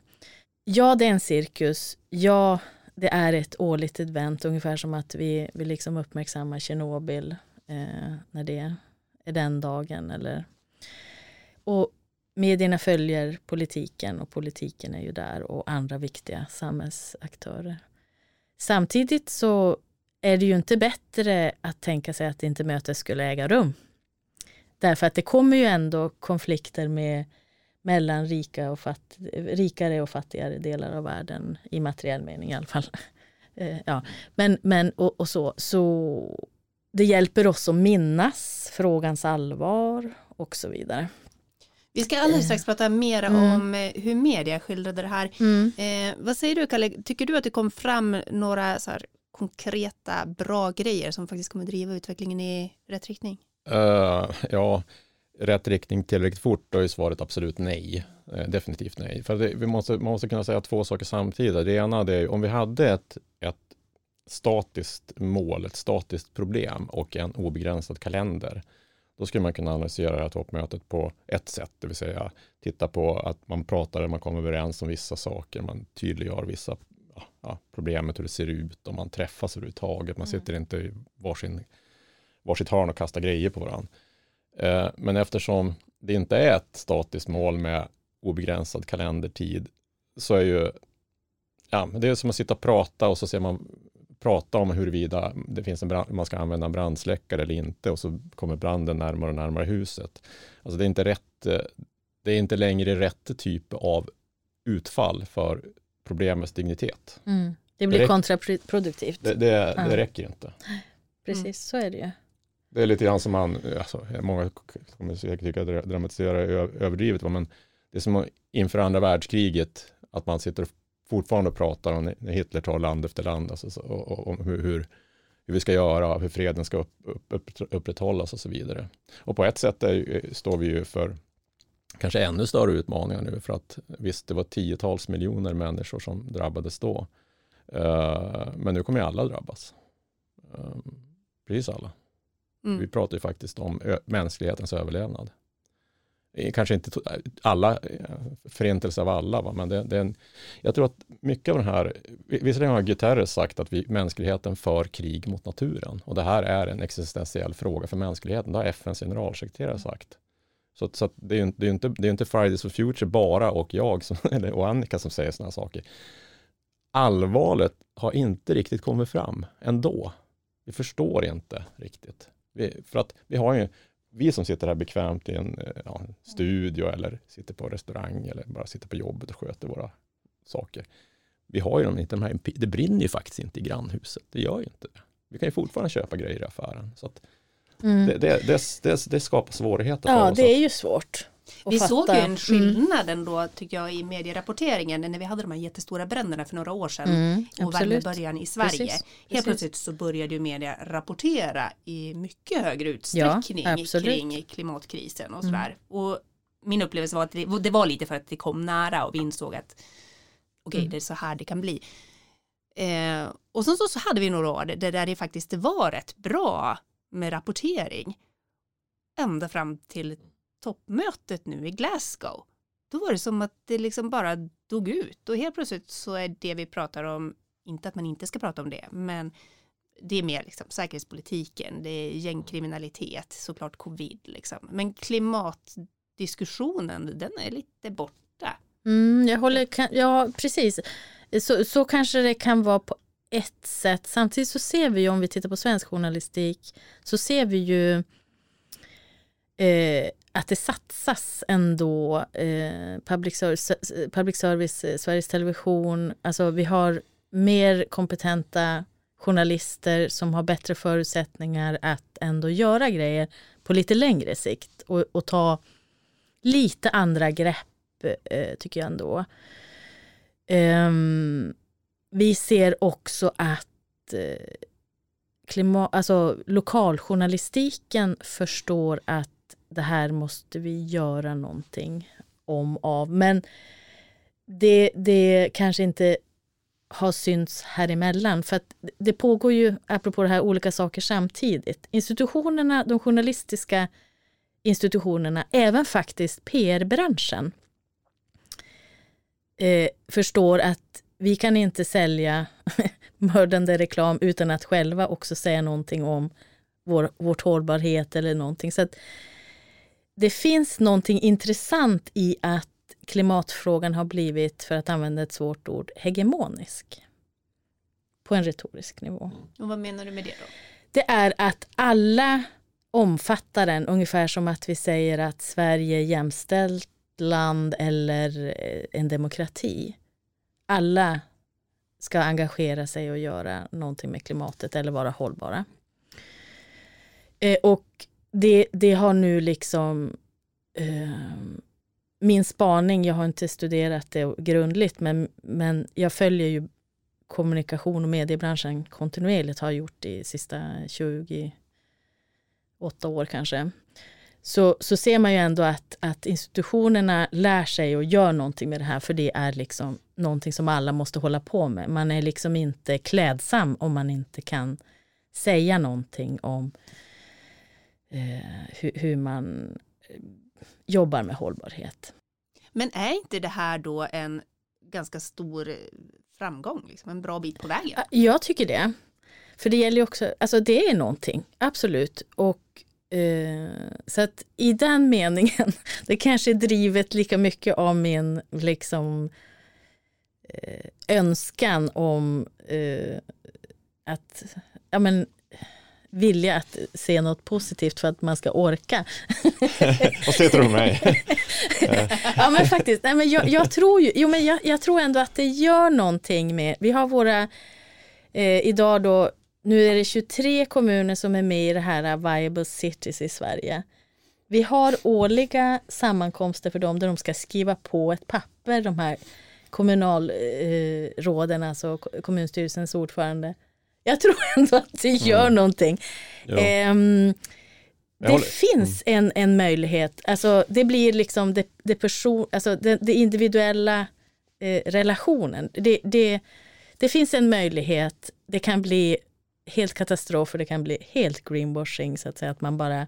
Ja, det är en cirkus. Ja, det är ett årligt event, ungefär som att vi, vi liksom uppmärksammar Tjernobyl eh, när det är den dagen. Eller, och medierna följer politiken och politiken är ju där och andra viktiga samhällsaktörer. Samtidigt så är det ju inte bättre att tänka sig att inte mötet skulle äga rum. Därför att det kommer ju ändå konflikter med mellan rika och fatt, rikare och fattigare delar av världen i materiell mening i alla fall. Eh, ja. Men, men och, och, så, så det hjälper oss att minnas frågans allvar och så vidare. Vi ska alldeles strax prata mer mm. om eh, hur media skildrade det här. Mm. Eh, vad säger du Kalle, tycker du att det kom fram några så konkreta bra grejer som faktiskt kommer driva utvecklingen i rätt riktning? Uh, ja, rätt riktning tillräckligt fort, då är svaret absolut nej. Uh, definitivt nej. För det, vi måste, man måste kunna säga två saker samtidigt. Det ena är om vi hade ett, ett statiskt mål, ett statiskt problem och en obegränsad kalender, då skulle man kunna analysera det här toppmötet på ett sätt, det vill säga titta på att man pratar, man kommer överens om vissa saker, man tydliggör vissa ja, problemet, hur det ser ut, om man träffas överhuvudtaget, man mm. sitter inte i varsin, varsitt hörn och kastar grejer på varandra. Eh, men eftersom det inte är ett statiskt mål med obegränsad kalendertid, så är ju, ja, det är som att sitta och prata och så ser man prata om huruvida det finns en brand, man ska använda en brandsläckare eller inte och så kommer branden närmare och närmare huset. Alltså det är inte rätt, eh, det är inte längre rätt typ av utfall för problemets dignitet. Mm. Det blir det kontraproduktivt. Det, det, det räcker inte. Precis, mm. så är det ju. det är lite grann som man, alltså, många kommer säkert tycka att dramatisera är överdrivet, men det är som inför andra världskriget, att man sitter fortfarande pratar om när Hitler tar land efter land, alltså, och hur, hur, hur, vi ska göra, hur freden ska upp, upp, upprätthållas och så vidare. Och på ett sätt är, står vi ju för kanske ännu större utmaningar nu, för att visst, det var tiotals miljoner människor som drabbades då. Uh, men nu kommer ju alla drabbas. Uh, precis alla. Mm. Vi pratar ju faktiskt om mänsklighetens överlevnad. Kanske inte alla, förintelse av alla, va? men det, det, är en, jag tror att mycket av den här, visserligen har Guterres sagt att vi, mänskligheten för krig mot naturen och det här är en existentiell fråga för mänskligheten, det har FNs generalsekreterare sagt. Så, så det, är det, är inte, det är inte Fridays for Future bara och jag som, eller, och Annika som säger sådana saker. Allvaret har inte riktigt kommit fram ändå. Vi förstår inte riktigt. Vi, för att vi har ju, vi som sitter här bekvämt i en eh, ja, studio eller sitter på restaurang eller bara sitter på jobbet och sköter våra saker. Vi har ju inte de här, det brinner ju faktiskt inte i grannhuset. Det gör ju inte det. Vi kan ju fortfarande köpa grejer i affären. Så mm. det, det, det, det, skapar svårigheter ja, för oss. Ja, det är ju svårt. Vi fatta. såg ju en mm. skillnad mm. ändå tycker jag i medierapporteringen när vi hade de här jättestora bränderna för några år sedan mm, och värmebörjan i Sverige. Precis, Helt precis. plötsligt så började ju media rapportera i mycket högre utsträckning ja, kring klimatkrisen och sådär. Mm. Och min upplevelse var att det, det, var lite för att det kom nära och vi insåg att okej okay, mm. det är så här det kan bli. Eh, och sen så, så hade vi några år där, där det faktiskt var rätt bra med rapportering ända fram till toppmötet nu i Glasgow, då var det som att det liksom bara dog ut och helt plötsligt så är det vi pratar om, inte att man inte ska prata om det, men det är mer liksom säkerhetspolitiken, det är gängkriminalitet, såklart covid liksom. Men klimatdiskussionen, den är lite borta. Mm, jag håller, ja precis. Så, så kanske det kan vara på ett sätt. Samtidigt så ser vi ju om vi tittar på svensk journalistik så ser vi ju eh, att det satsas ändå eh, public, service, public service, eh, Sveriges Television, alltså vi har mer kompetenta journalister som har bättre förutsättningar att ändå göra grejer på lite längre sikt och, och ta lite andra grepp eh, tycker jag ändå. Eh, vi ser också att eh, klimat, alltså lokaljournalistiken förstår att det här måste vi göra någonting om av. Men det, det kanske inte har synts här emellan. För att det pågår ju, apropå det här, olika saker samtidigt. Institutionerna, de journalistiska institutionerna, även faktiskt PR-branschen, eh, förstår att vi kan inte sälja mördande reklam utan att själva också säga någonting om vår, vårt hållbarhet eller någonting. Så att det finns någonting intressant i att klimatfrågan har blivit, för att använda ett svårt ord, hegemonisk. På en retorisk nivå. Och vad menar du med det då? Det är att alla omfattar den, ungefär som att vi säger att Sverige är jämställt land eller eh, en demokrati. Alla ska engagera sig och göra någonting med klimatet eller vara hållbara. Eh, och det, det har nu liksom eh, min spaning, jag har inte studerat det grundligt, men, men jag följer ju kommunikation och mediebranschen kontinuerligt, har gjort det i sista 28 år kanske. Så, så ser man ju ändå att, att institutionerna lär sig och gör någonting med det här, för det är liksom någonting som alla måste hålla på med. Man är liksom inte klädsam om man inte kan säga någonting om eh, hur, hur, man eh, jobbar med hållbarhet. Men är inte det här då en ganska stor eh, framgång, liksom, en bra bit på vägen? Jag tycker det. För det gäller ju också, alltså det är någonting, absolut. Och eh, så att i den meningen, det kanske är drivet lika mycket av min liksom eh, önskan om eh, att ja, men, vilja att se något positivt för att man ska orka. Vad säger du mig? ja men faktiskt, nej, men jag, jag tror ju, jo, men jag, jag, tror ändå att det gör någonting med, vi har våra, eh, idag då nu är det 23 kommuner som är med i det här Viable Cities i Sverige. Vi har årliga sammankomster för dem där de ska skriva på ett papper, de här kommunalråden, eh, alltså kommunstyrelsens ordförande. Jag tror ändå att det gör mm. någonting. Eh, det håller. finns mm. en, en möjlighet, alltså det blir liksom det, det, person, alltså det, det individuella eh, relationen. Det, det, det finns en möjlighet, det kan bli helt katastrof och det kan bli helt greenwashing så att säga, att man bara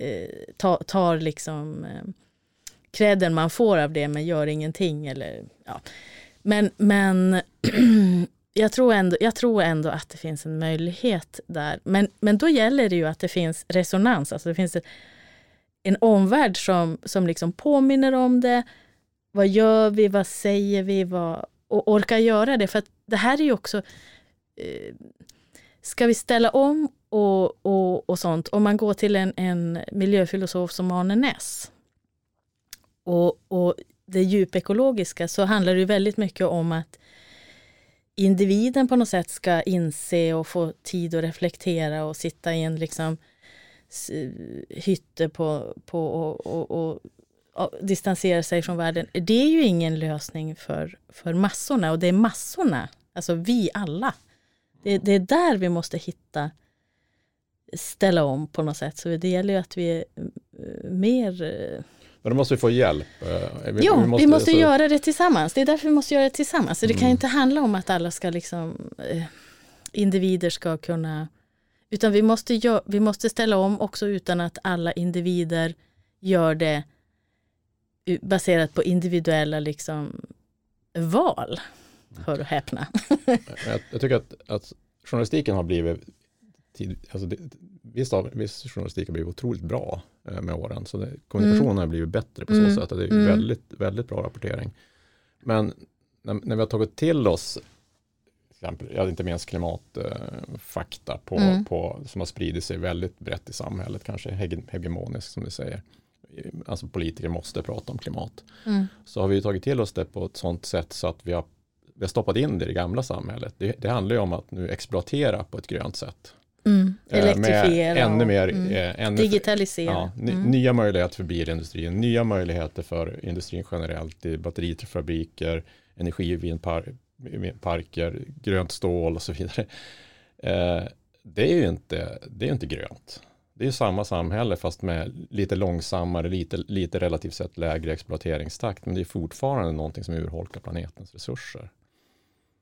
eh, tar, tar liksom eh, man får av det men gör ingenting. Eller, ja. Men, men jag, tror ändå, jag tror ändå att det finns en möjlighet där. Men, men då gäller det ju att det finns resonans, alltså det finns en omvärld som, som liksom påminner om det. Vad gör vi, vad säger vi, vad, och orkar göra det. För att det här är ju också, eh, ska vi ställa om och, och, och sånt, om man går till en, en miljöfilosof som Arne Ness och, och det djupekologiska så handlar det väldigt mycket om att individen på något sätt ska inse och få tid att reflektera och sitta i en liksom hytte på, på och, och, och, och, distansera sig från världen. Det är ju ingen lösning för, för massorna och det är massorna, alltså vi alla. Det, det är där vi måste hitta ställa om på något sätt. Så det gäller ju att vi är eh, mer eh, men då måste vi få hjälp. Eh, vi, jo, vi måste, vi måste så... göra det tillsammans. Det är därför vi måste göra det tillsammans. Så det mm. kan inte handla om att alla ska liksom, eh, individer ska kunna, utan vi måste, vi måste ställa om också utan att alla individer gör det baserat på individuella liksom, val. Hör och häpna. jag, jag tycker att, att journalistiken har blivit tid, alltså det, viss, av, viss journalistik har blivit otroligt bra med åren. Så det, kommunikationen mm. har blivit bättre på så mm. sätt. Det är mm. väldigt, väldigt bra rapportering. Men när, när, vi har tagit till oss jag inte minst klimatfakta på, mm. på, som har spridit sig väldigt brett i samhället, kanske hegemonisk som vi säger. Alltså politiker måste prata om klimat. Mm. Så har vi tagit till oss det på ett sådant sätt så att vi har, vi har stoppat in det i det gamla samhället. Det, det handlar ju om att nu exploatera på ett grönt sätt. Mm. Eh, Elektrifiera. ännu mer, mm. Eh, ännu, Digitalisera. Ja, mm. Nya möjligheter för bilindustrin, nya möjligheter för industrin generellt i batterifabriker, energivindparker, grönt stål och så vidare. Eh, det är ju inte, det är inte grönt. Det är samma samhälle fast med lite långsammare, lite, lite relativt sett lägre exploateringstakt. Men det är fortfarande någonting som urholkar planetens resurser.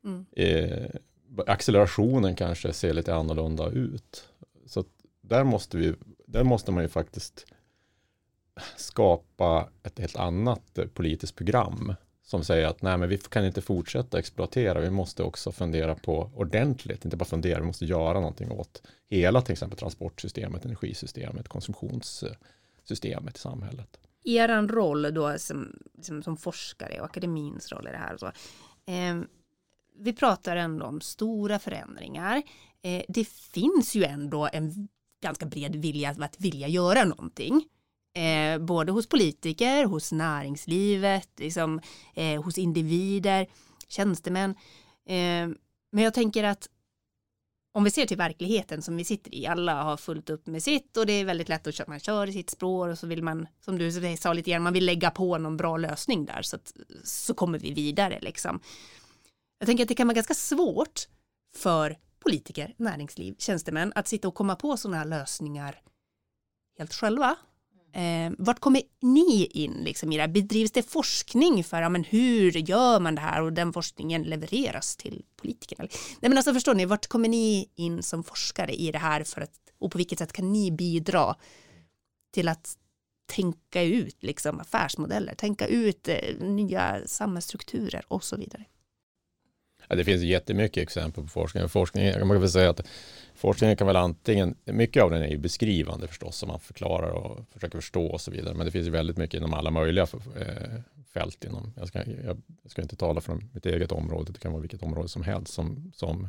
Mm. Eh, accelerationen kanske ser lite annorlunda ut. Så där måste, vi, där måste man ju faktiskt skapa ett helt annat eh, politiskt program som säger att nej, men vi kan inte fortsätta exploatera. Vi måste också fundera på ordentligt, inte bara fundera, vi måste göra någonting åt hela till exempel transportsystemet, energisystemet, konsumtionssystemet i samhället. Er roll då som, som, som, forskare och akademins roll i det här. Och så, eh, vi pratar ändå om stora förändringar. Eh, det finns ju ändå en ganska bred vilja att vilja göra någonting. Eh, både hos politiker, hos näringslivet, liksom, eh, hos individer, tjänstemän. Eh, men jag tänker att om vi ser till verkligheten som vi sitter i, alla har fullt upp med sitt och det är väldigt lätt att köra, man kör i sitt spår och så vill man, som du sa lite grann, man vill lägga på någon bra lösning där så, att, så kommer vi vidare liksom. Jag tänker att det kan vara ganska svårt för politiker, näringsliv, tjänstemän att sitta och komma på sådana här lösningar helt själva. Eh, vart kommer ni in liksom, i det här? Bedrivs det forskning för ja, men hur gör man det här och den forskningen levereras till politikerna? Nej, men alltså, förstår ni, vart kommer ni in som forskare i det här för att, och på vilket sätt kan ni bidra till att tänka ut liksom, affärsmodeller, tänka ut eh, nya samhällsstrukturer och så vidare? Ja, det finns jättemycket exempel på forskning. forskning man kan väl säga att forskningen kan väl antingen, mycket av den är ju beskrivande förstås, som man förklarar och försöker förstå och så vidare. Men det finns ju väldigt mycket inom alla möjliga eh, fält. Inom, jag, ska, jag, ska inte tala från mitt eget område, det kan vara vilket område som helst som, som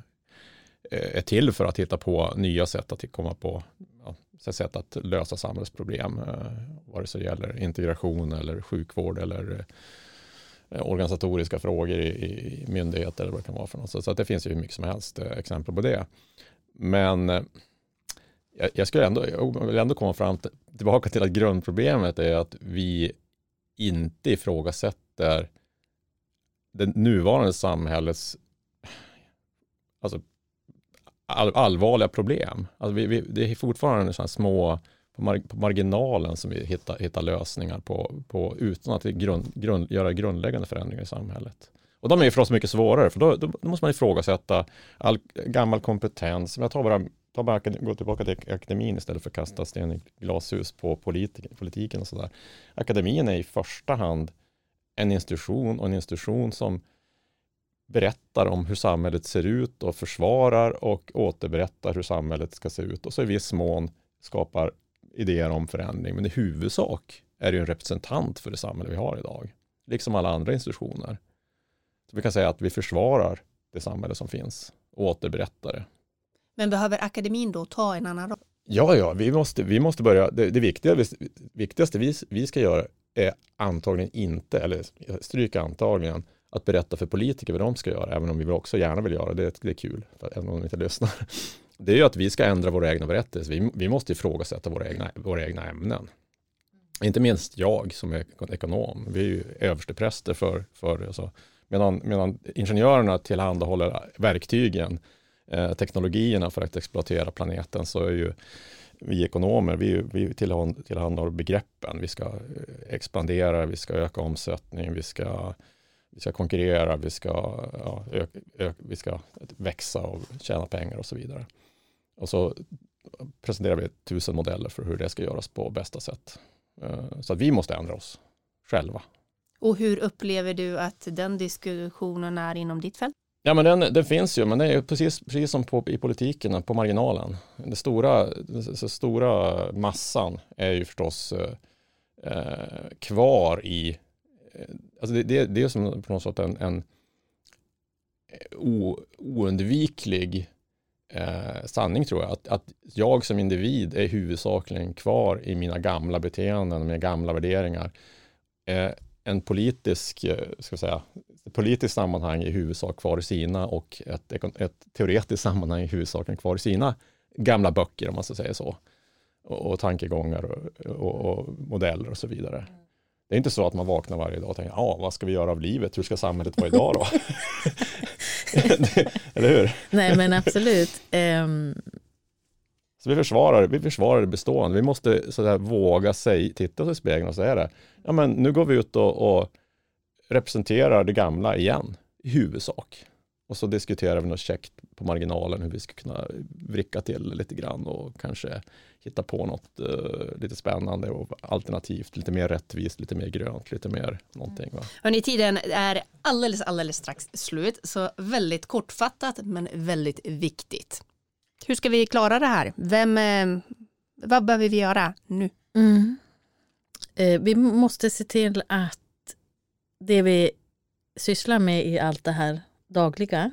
eh, är till för att hitta på nya sätt att komma på ja, sätt att lösa samhällsproblem. Eh, vare sig det gäller integration eller sjukvård eller Eh, organisatoriska frågor i, i myndigheter eller vad det kan vara för något. Så, så det finns ju hur mycket som helst eh, exempel på det. Men eh, jag, jag, skulle ändå, jag vill ändå komma fram till, tillbaka till att grundproblemet är att vi inte ifrågasätter det nuvarande samhällets alltså, all, allvarliga problem. Alltså vi, vi, det är fortfarande så små på, marginalen som vi hittar, hittar lösningar på, på utan att grund, grund, göra grundläggande förändringar i samhället. Och de är ju för oss mycket svårare, för då, då, då måste man ifrågasätta all gammal kompetens. Jag tar bara, tar bara gå tillbaka till akademin istället för att kasta sten i glashus på politiken, politiken och sådär. Akademin är i första hand en institution och en institution som berättar om hur samhället ser ut och försvarar och återberättar hur samhället ska se ut och så i viss mån skapar idéer om förändring. Men i huvudsak är det en representant för det samhälle vi har idag, liksom alla andra institutioner. Så vi kan säga att vi försvarar det samhälle som finns och återberättar det. Men behöver akademin då ta en annan roll? Ja, ja, vi måste, vi måste börja. Det, det viktigaste, viktigaste vi, vi ska göra är antagligen inte, eller stryka antagligen, att berätta för politiker vad de ska göra, även om vi också gärna vill göra det. Det är kul, även om de inte lyssnar. Det är ju att vi ska ändra våra egna berättelser. Vi, vi måste ifrågasätta våra egna, våra egna ämnen. Inte minst jag som är ekonom. Vi är ju överstepräster för, för alltså, medan, medan ingenjörerna tillhandahåller verktygen, eh, teknologierna för att exploatera planeten så är ju vi ekonomer, vi, vi tillhandahåller begreppen. Vi ska eh, expandera, vi ska öka omsättning, vi ska, vi ska konkurrera, vi ska, ja, ö, ö, vi ska växa och tjäna pengar och så vidare. Och så presenterar vi tusen modeller för hur det ska göras på bästa sätt. Eh, så att vi måste ändra oss själva. Och hur upplever du att den diskussionen är inom ditt fält? Ja, men den, den finns ju, men det är precis, precis som på, i politiken, på marginalen. Den stora, den stora massan är ju förstås eh, kvar i... Eh, alltså det, det, det är som på något sätt en, en o, oundviklig eh, sanning tror jag. Att, att jag som individ är huvudsakligen kvar i mina gamla beteenden, mina gamla värderingar. Eh, en politisk, eh, ska säga, ett politiskt sammanhang i huvudsak kvar i sina och ett, ett teoretiskt sammanhang i huvudsak kvar i sina gamla böcker, om man ska säga så. Och, och tankegångar och, och, och, modeller och så vidare. Det är inte så att man vaknar varje dag och tänker, ja, vad ska vi göra av livet? Hur ska samhället vara idag då? Eller hur? Nej, men absolut. Um... Så vi försvarar, vi försvarar det bestående. Vi måste så våga sig, titta oss i spegeln och säga det. Ja, men nu går vi ut och, och representerar det gamla igen, i huvudsak. Och så diskuterar vi något käckt på marginalen hur vi ska kunna vricka till lite grann och kanske hitta på något uh, lite spännande och alternativt, lite mer rättvist, lite mer grönt, lite mer någonting. Va? Hörrni, tiden är alldeles, alldeles strax slut, så väldigt kortfattat men väldigt viktigt. Hur ska vi klara det här? Vem, eh, vad behöver vi göra nu? Mm. Eh, vi måste se till att det vi sysslar med i allt det här dagliga,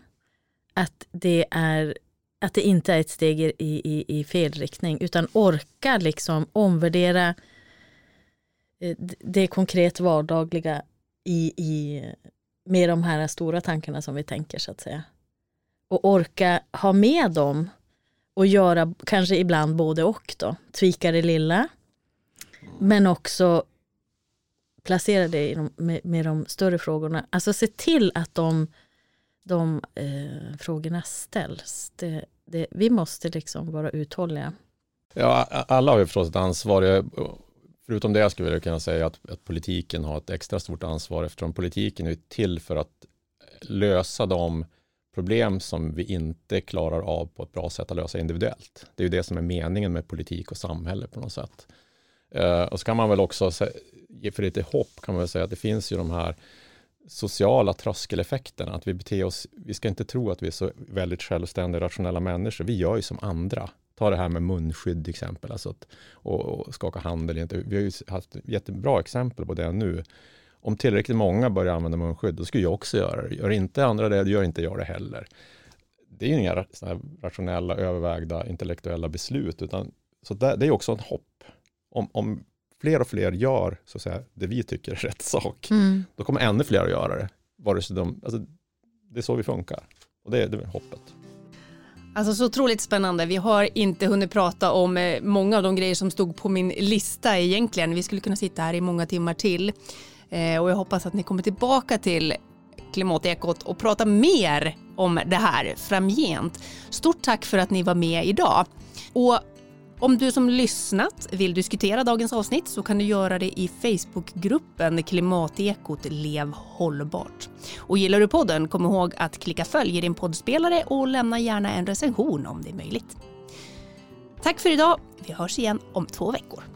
att det, är, att det inte är ett steg i, i, i fel riktning, utan orka liksom omvärdera eh, det konkret vardagliga i, i, med de här stora tankarna som vi tänker så att säga. Och orka ha med dem och göra kanske ibland både och då. Tvika det lilla. Men också placera det de, med, med, de större frågorna. Alltså se till att de, de eh, frågorna ställs. Det, det, vi måste liksom vara uthålliga. Ja, alla har ju förstås ett ansvar. Förutom det skulle jag kunna säga att, att, politiken har ett extra stort ansvar eftersom politiken är till för att lösa de problem som vi inte klarar av på ett bra sätt att lösa individuellt. Det är ju det som är meningen med politik och samhälle på något sätt. Eh, och så kan man väl också ge för lite hopp kan man väl säga att det finns ju de här sociala tröskeleffekten, att vi beter oss, vi ska inte tro att vi är så väldigt självständiga, rationella människor. Vi gör ju som andra. Ta det här med munskydd till exempel, alltså att, och, och skaka hand eller inte. Vi har ju haft jättebra exempel på det nu. Om tillräckligt många börjar använda munskydd, då skulle jag också göra det. Gör inte andra det, då gör inte jag det heller. Det är ju inga rationella, övervägda, intellektuella beslut, utan så det, det är också ett hopp. Om, om fler och fler gör så att säga, det vi tycker är rätt sak, mm. då kommer ännu fler att göra det. Vare sig de, alltså, det är så vi funkar. Och det, det är hoppet. Alltså så otroligt spännande. Vi har inte hunnit prata om eh, många av de grejer som stod på min lista egentligen. Vi skulle kunna sitta här i många timmar till. Eh, och jag hoppas att ni kommer tillbaka till Klimatekot och prata mer om det här framgent. Stort tack för att ni var med idag. Och om du som lyssnat vill diskutera dagens avsnitt så kan du göra det i Facebookgruppen Klimatekot Lev hållbart. Och gillar du podden, kom ihåg att klicka följ i din poddspelare och lämna gärna en recension om det är möjligt. Tack för idag. Vi hörs igen om två veckor.